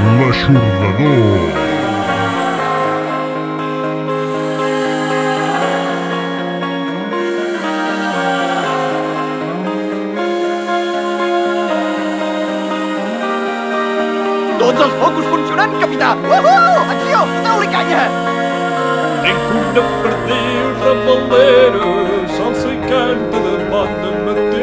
L'Aixordador. Tots els focus funcionant, capità! Uhú! Acció! Foteu-li canya! Tenc una perdiu ramalera, salsa i canta de bon matí.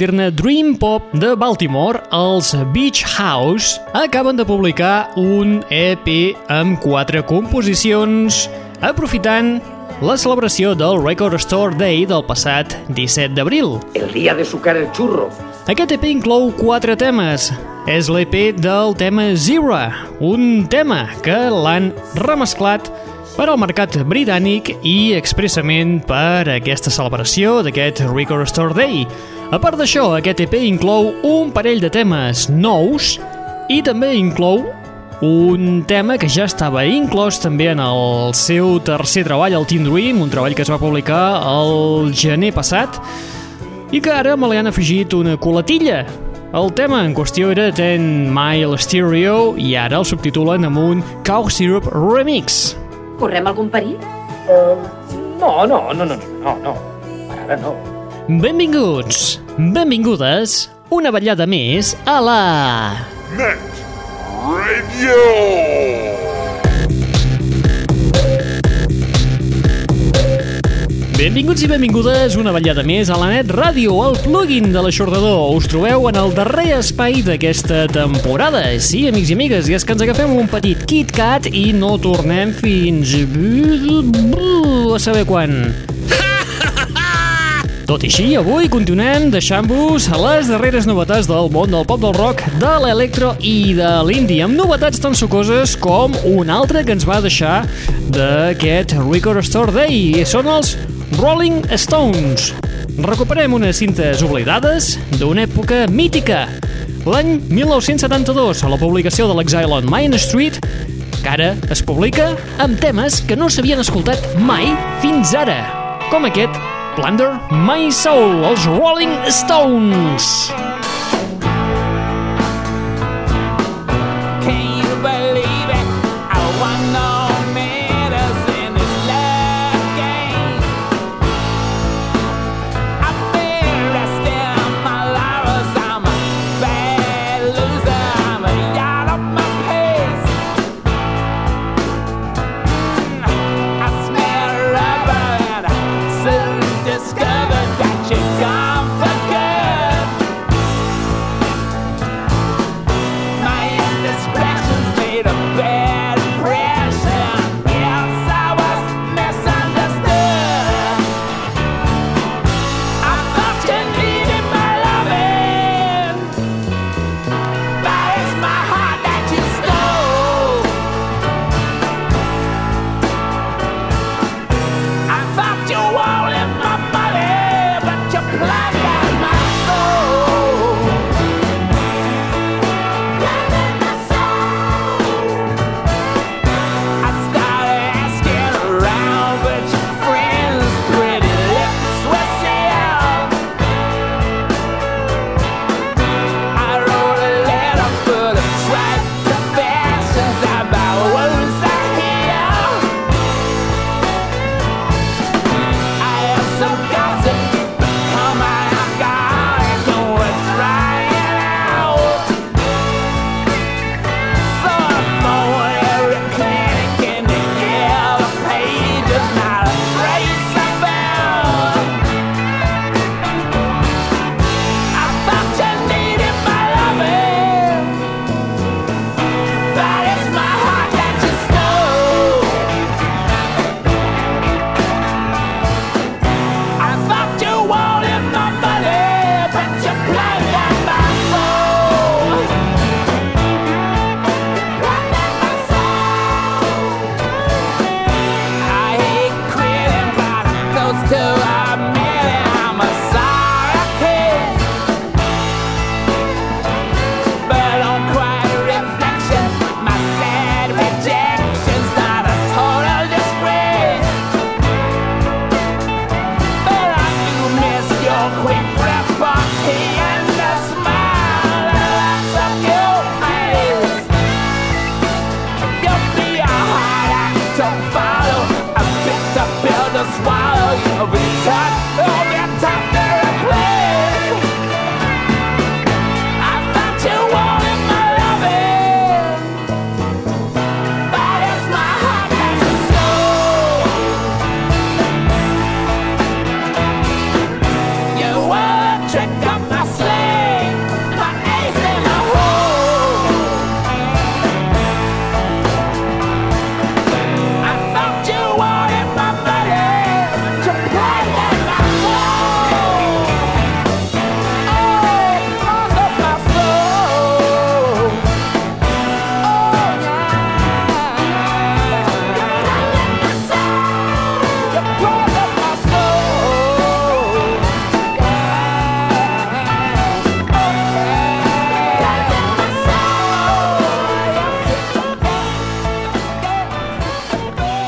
Dir-ne, Dream Pop de Baltimore, els Beach House, acaben de publicar un EP amb quatre composicions, aprofitant la celebració del Record Store Day del passat 17 d'abril. El día de sucar el churro. Aquest EP inclou quatre temes. És l'EP del tema Zero, un tema que l'han remesclat per al mercat britànic i expressament per aquesta celebració d'aquest Record Store Day. A part d'això, aquest EP inclou un parell de temes nous i també inclou un tema que ja estava inclòs també en el seu tercer treball, el Teen Dream, un treball que es va publicar el gener passat i que ara me li han afegit una coletilla. El tema en qüestió era Ten Mile Stereo i ara el subtitulen amb un Cow Syrup Remix. Correm algun perill? No, no, no, no, no, no. Per ara no. Benvinguts, benvingudes, una ballada més a la... Net Radio. Benvinguts i benvingudes una vetllada més a la Net Ràdio, el plugin de l'aixordador. Us trobeu en el darrer espai d'aquesta temporada. Sí, amics i amigues, i és que ens agafem un petit KitKat i no tornem fins... a saber quan. Tot i així, avui continuem deixant-vos les darreres novetats del món del pop del rock, de l'electro i de l'indie, amb novetats tan sucoses com una altra que ens va deixar d'aquest Record Store Day. Són els Rolling Stones. Recuperem unes cintes oblidades d'una època mítica. L'any 1972, a la publicació de l'Exile on Main Street, que ara es publica amb temes que no s'havien escoltat mai fins ara, com aquest Plunder My Soul, els Rolling Stones.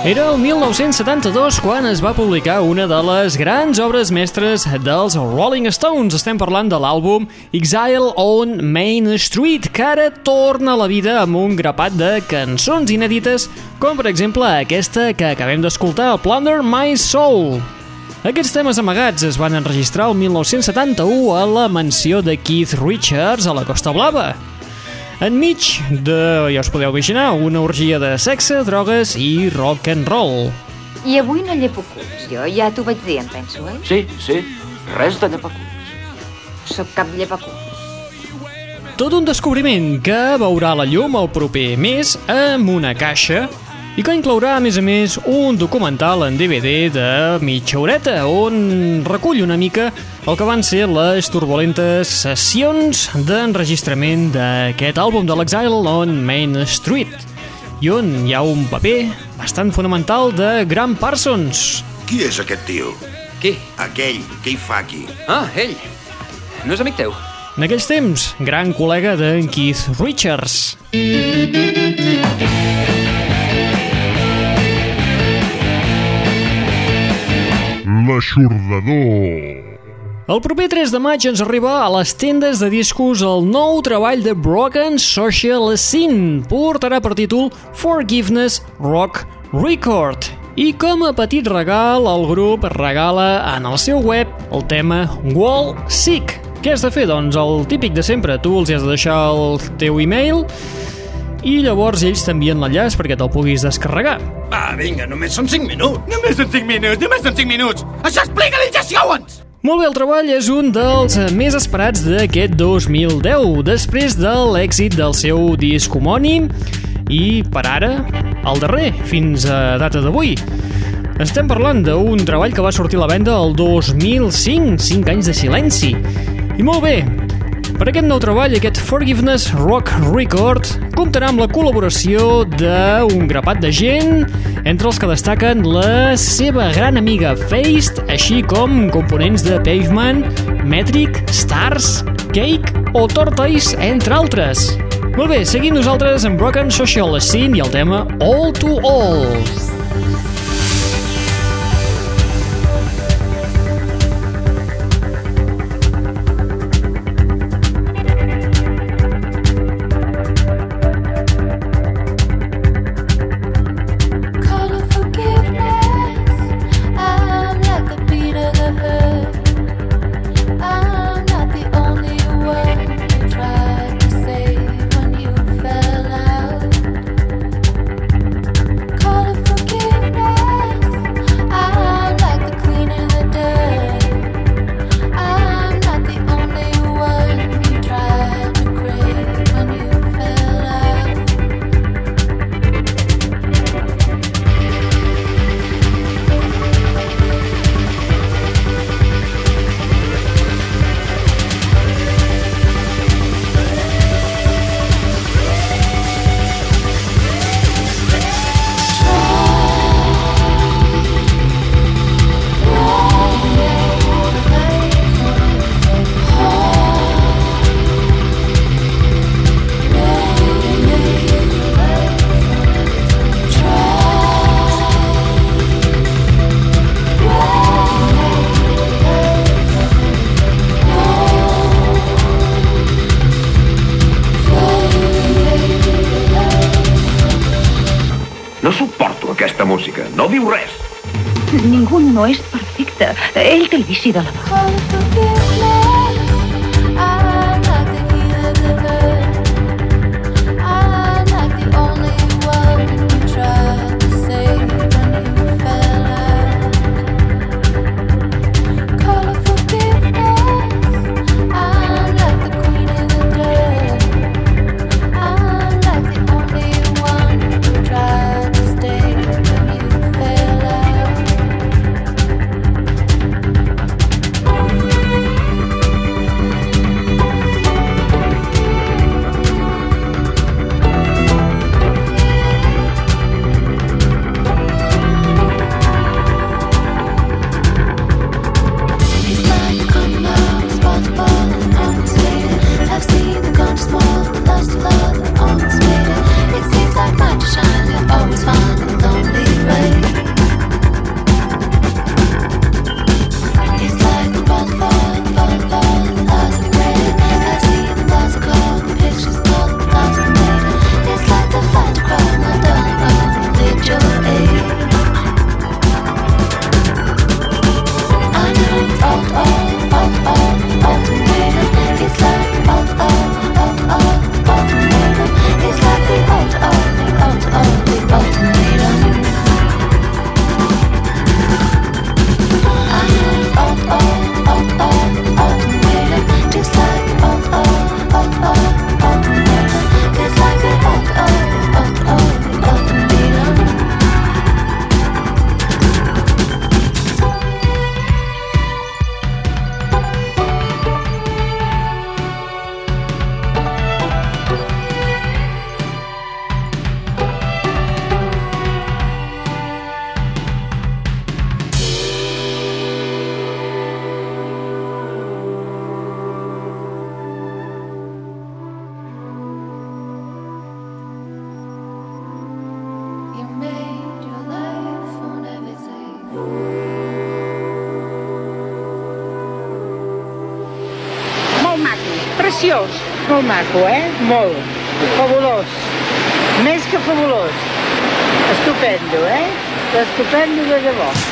Era el 1972 quan es va publicar una de les grans obres mestres dels Rolling Stones. Estem parlant de l'àlbum Exile on Main Street, que ara torna a la vida amb un grapat de cançons inèdites, com per exemple aquesta que acabem d'escoltar, Plunder My Soul. Aquests temes amagats es van enregistrar el 1971 a la mansió de Keith Richards a la Costa Blava. Enmig de, ja us podeu imaginar, una orgia de sexe, drogues i rock and roll. I avui no llepo culs, jo. Ja t'ho vaig dir, em penso, eh? Sí, sí, res de llepaculs. Soc cap llepaculs. Tot un descobriment que veurà la llum el proper mes amb una caixa i que inclourà, a més a més, un documental en DVD de mitja horeta on recull una mica el que van ser les turbulentes sessions d'enregistrament d'aquest àlbum de l'Exile on Main Street i on hi ha un paper bastant fonamental de Graham Parsons. Qui és aquest tio? Qui? Aquell, què hi fa aquí? Ah, ell. No és amic teu? En aquells temps, gran col·lega d'en Keith Richards. L'aixordador. El proper 3 de maig ens arriba a les tendes de discos el nou treball de Broken Social Scene. Portarà per títol Forgiveness Rock Record. I com a petit regal, el grup regala en el seu web el tema Wall Sick. Què has de fer? Doncs el típic de sempre. Tu els has de deixar el teu e-mail i llavors ells t'envien l'enllaç perquè te'l puguis descarregar. Va, vinga, només són 5 minuts. Només són 5 minuts, només són 5 minuts. Això explica-li ja Owens! Molt bé, el treball és un dels més esperats d'aquest 2010, després de l'èxit del seu disc homònim i, per ara, el darrer, fins a data d'avui. Estem parlant d'un treball que va sortir a la venda el 2005, 5 anys de silenci. I molt bé, per aquest nou treball, aquest Forgiveness Rock Record, comptarà amb la col·laboració d'un grapat de gent, entre els que destaquen la seva gran amiga Feist, així com components de Pavement, Metric, Stars, Cake o Tortoise, entre altres. Molt bé, seguim nosaltres amb Broken Social Scene i el tema All to All. No diu res. Ningú no és perfecte. Ell té el vici de la mà. molt maco, eh? Molt. Fabulós. Més que fabulós. Estupendo, eh? Estupendo de llavors.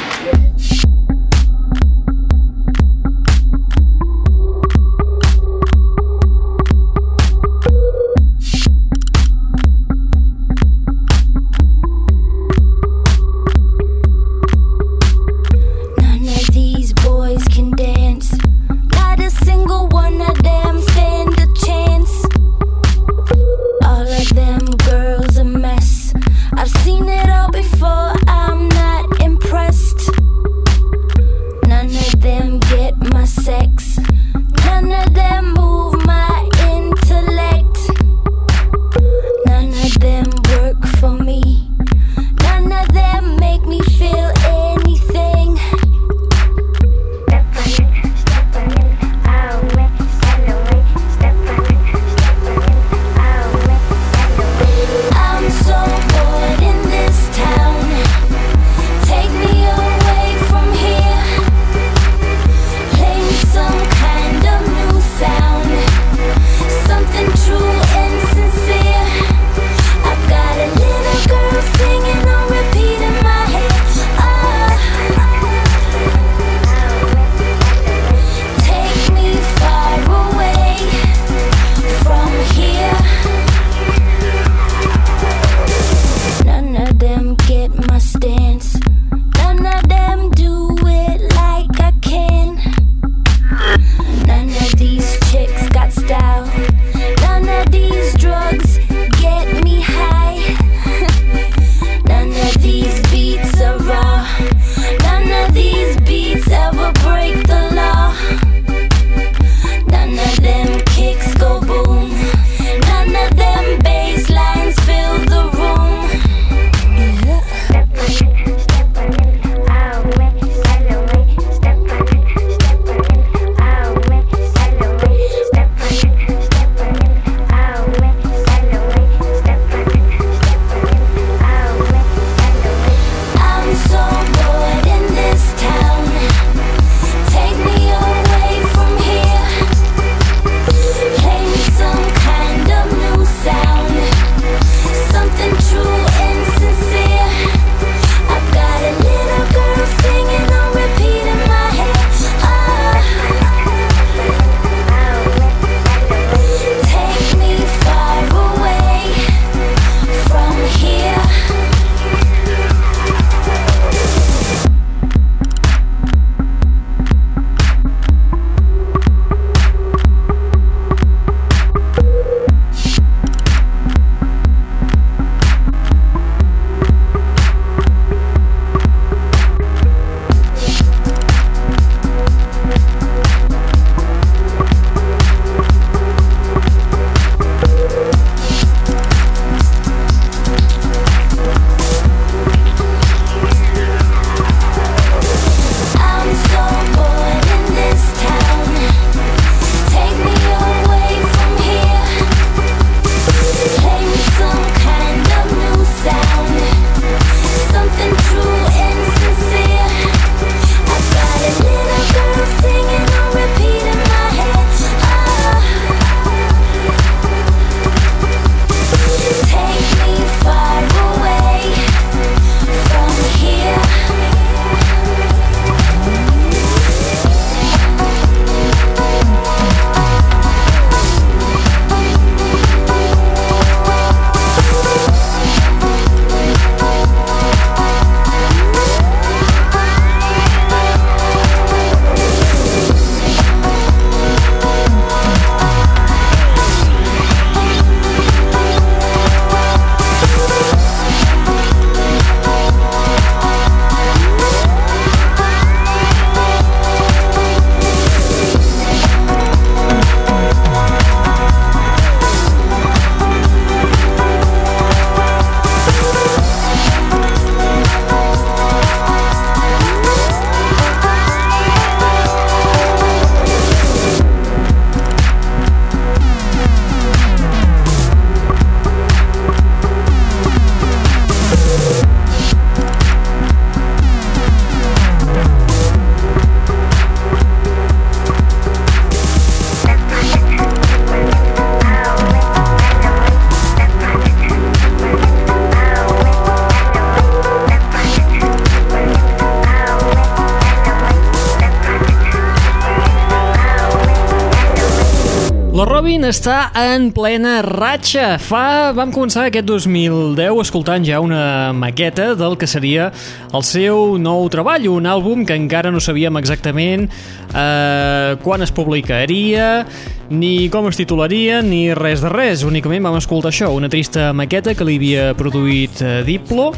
Està en plena ratxa. Fa... Vam començar aquest 2010 escoltant ja una maqueta del que seria el seu nou treball, un àlbum que encara no sabíem exactament eh, quan es publicaria, ni com es titularia, ni res de res. Únicament vam escoltar això, una trista maqueta que li havia produït eh, Diplo,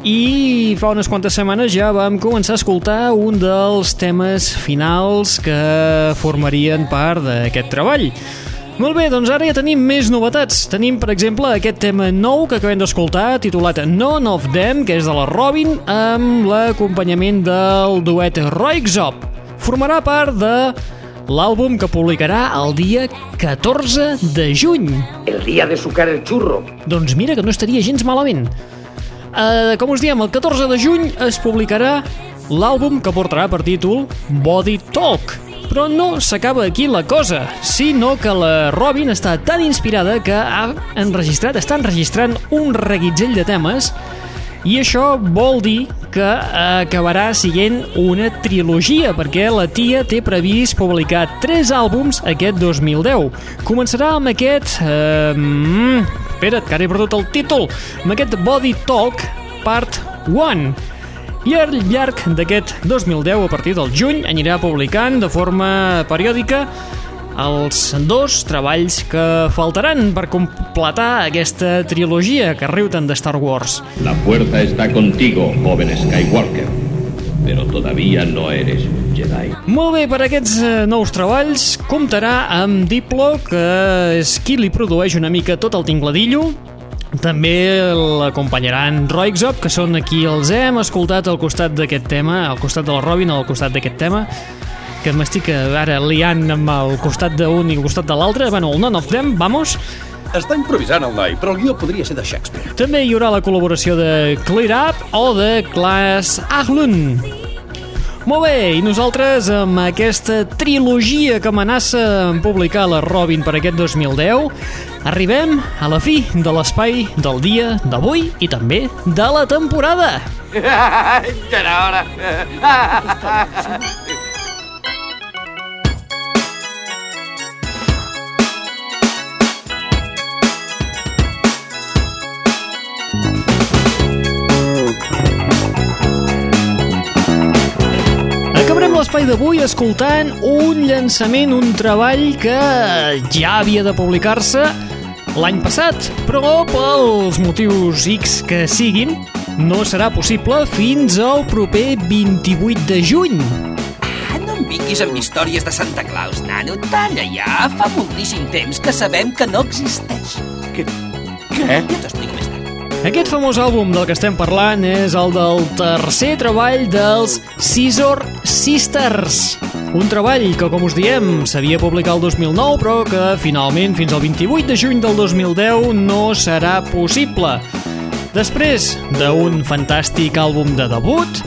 i fa unes quantes setmanes ja vam començar a escoltar un dels temes finals que formarien part d'aquest treball. Molt bé, doncs ara ja tenim més novetats. Tenim, per exemple, aquest tema nou que acabem d'escoltar, titulat None of Them, que és de la Robin, amb l'acompanyament del duet Roixop. Formarà part de l'àlbum que publicarà el dia 14 de juny. El dia de sucar el xurro. Doncs mira que no estaria gens malament. Uh, com us diem, el 14 de juny es publicarà l'àlbum que portarà per títol Body Talk. Però no s'acaba aquí la cosa, sinó que la Robin està tan inspirada que ha enregistrat, està enregistrant un reguitzell de temes i això vol dir que acabarà siguent una trilogia, perquè la tia té previst publicar tres àlbums aquest 2010. Començarà amb aquest... Eh, mm, espera't, que ara he perdut el títol. Amb aquest Body Talk Part 1. I al llarg d'aquest 2010, a partir del juny, anirà publicant de forma periòdica els dos treballs que faltaran per completar aquesta trilogia que riu tant de Star Wars. La fuerza está contigo, joven Skywalker, pero todavía no eres un Jedi. Molt bé, per aquests eh, nous treballs comptarà amb Diplo, que és qui li produeix una mica tot el tingladillo, també l'acompanyaran Roixop, que són aquí els hem escoltat al costat d'aquest tema, al costat de la Robin, al costat d'aquest tema, que m'estic ara liant amb el costat d'un i el costat de l'altre. Bueno, el None of Them, vamos. Està improvisant el noi, però el guió podria ser de Shakespeare. També hi haurà la col·laboració de Clear Up o de Klaas Ahlund. Molt bé, i nosaltres amb aquesta trilogia que amenaça en publicar la Robin per aquest 2010 arribem a la fi de l'espai del dia d'avui i també de la temporada. Ja era hora. L'espai d'avui escoltant un llançament, un treball que ja havia de publicar-se l'any passat, però pels motius X que siguin, no serà possible fins al proper 28 de juny. Ah, no em vinguis amb històries de Santa Claus, nano. Talla ja. Fa moltíssim temps que sabem que no existeix. Què? Ja t'explico més tard. Aquest famós àlbum del que estem parlant és el del tercer treball dels Scissor Sisters. Un treball que, com us diem, s'havia publicat el 2009, però que finalment, fins al 28 de juny del 2010, no serà possible. Després d'un fantàstic àlbum de debut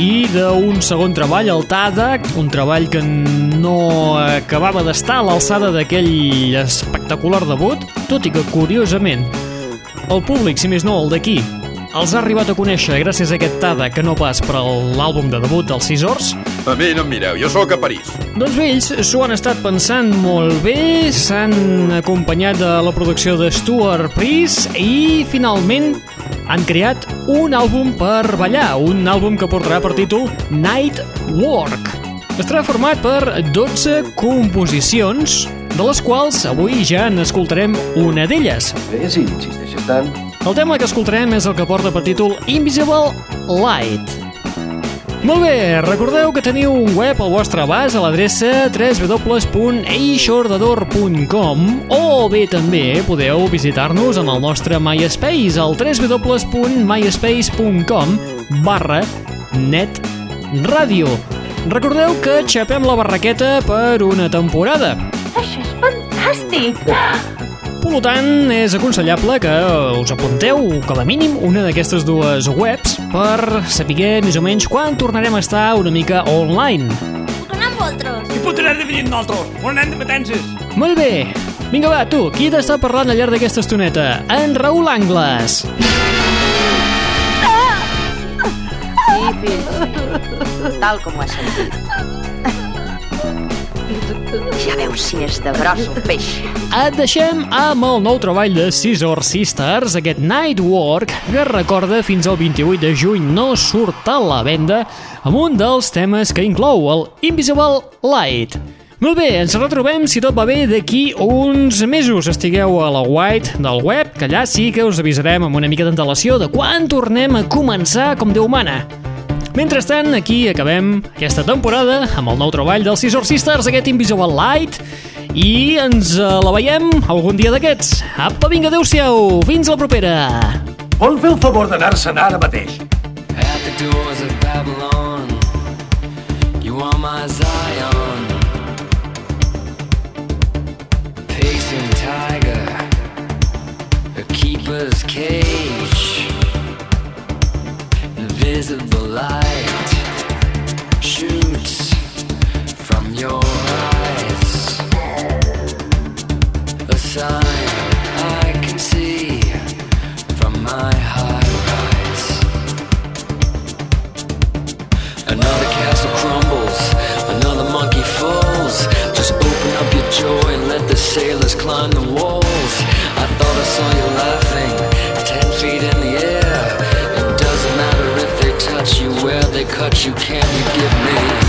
i d'un segon treball, el Tada, un treball que no acabava d'estar a l'alçada d'aquell espectacular debut, tot i que, curiosament, el públic, si més no, el d'aquí, els ha arribat a conèixer gràcies a aquest Tada que no pas per l'àlbum de debut dels Scissors. A mi no em mireu, jo sóc a París. Doncs bé, ells s'ho han estat pensant molt bé, s'han acompanyat de la producció de Stuart Priest i finalment han creat un àlbum per ballar, un àlbum que portarà per títol Night Work. Estarà format per 12 composicions, de les quals avui ja n'escoltarem una d'elles. El tema que escoltarem és el que porta per títol Invisible Light. Molt bé, recordeu que teniu un web al vostre abast a l'adreça www.eixordador.com o bé també podeu visitar-nos en el nostre MySpace al www.myspace.com barra netradio. Recordeu que xapem la barraqueta per una temporada. Això és fantàstic! Per tant, és aconsellable que us apunteu, com a mínim, una d'aquestes dues webs per saber més o menys quan tornarem a estar una mica online. Puc anar amb vosaltres? I pot anar de venir amb nosaltres? On anem de vacances? Molt bé. Vinga, va, tu, qui t'està parlant al llarg d'aquesta estoneta? En Raül Angles. Sí, fill. Tal com ho has sentit. Ja veus si és de gros el peix. Et deixem amb el nou treball de Scissor Sisters, aquest Night Work, que recorda fins al 28 de juny no surt a la venda, amb un dels temes que inclou el Invisible Light. Molt bé, ens retrobem, si tot va bé, d'aquí uns mesos. Estigueu a la White del web, que allà sí que us avisarem amb una mica d'antelació de quan tornem a començar com Déu mana. Mentrestant, aquí acabem aquesta temporada amb el nou treball dels Scissor Sisters, aquest Invisible Light, i ens eh, la veiem algun dia d'aquests. Apa, vinga, adeu-siau, fins la propera. Vol fer el favor d'anar-se'n ara mateix? At the doors of Babylon, you are my Zion. Pacing tiger, a keeper's cage. Invisible light shoots from your eyes. A sign I can see from my high rise. Another castle crumbles, another monkey falls. Just open up your joy and let the sailors climb the walls. I thought I saw you laughing, ten feet in cut you, can you give me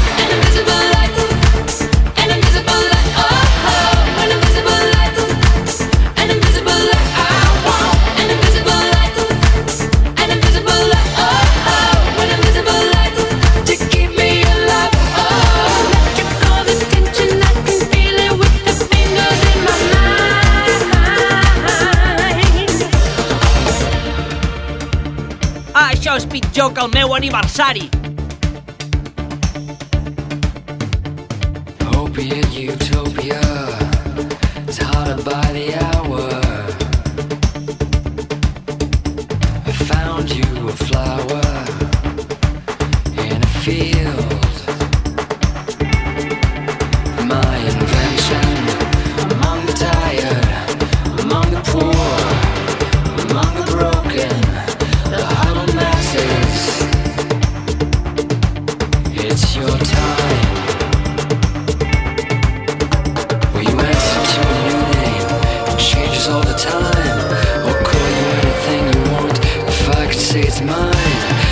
que el meu aniversari. mind.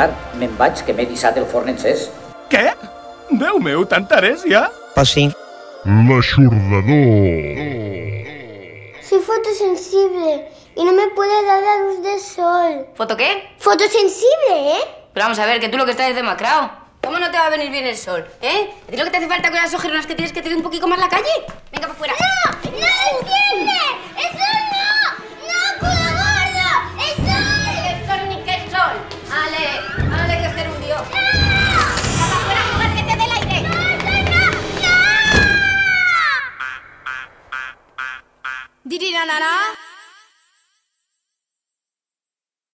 Tard. Me'n vaig, que m'he dissat el forn encès. Què? Déu meu, tan tarés ja? Pues sí. L'aixordador. Soy fotosensible y no me puede dar la luz del sol. ¿Foto qué? Fotosensible, ¿eh? Pero vamos a ver, que tú lo que estás es demacrado. ¿Cómo no te va a venir bien el sol? ¿Eh? ¿A ti lo que te hace falta con las ojeronas que tienes que te dé un poquito más la calle? Venga, para afuera. ¡No! ¡No lo entiende! ¡El sol ディリラなら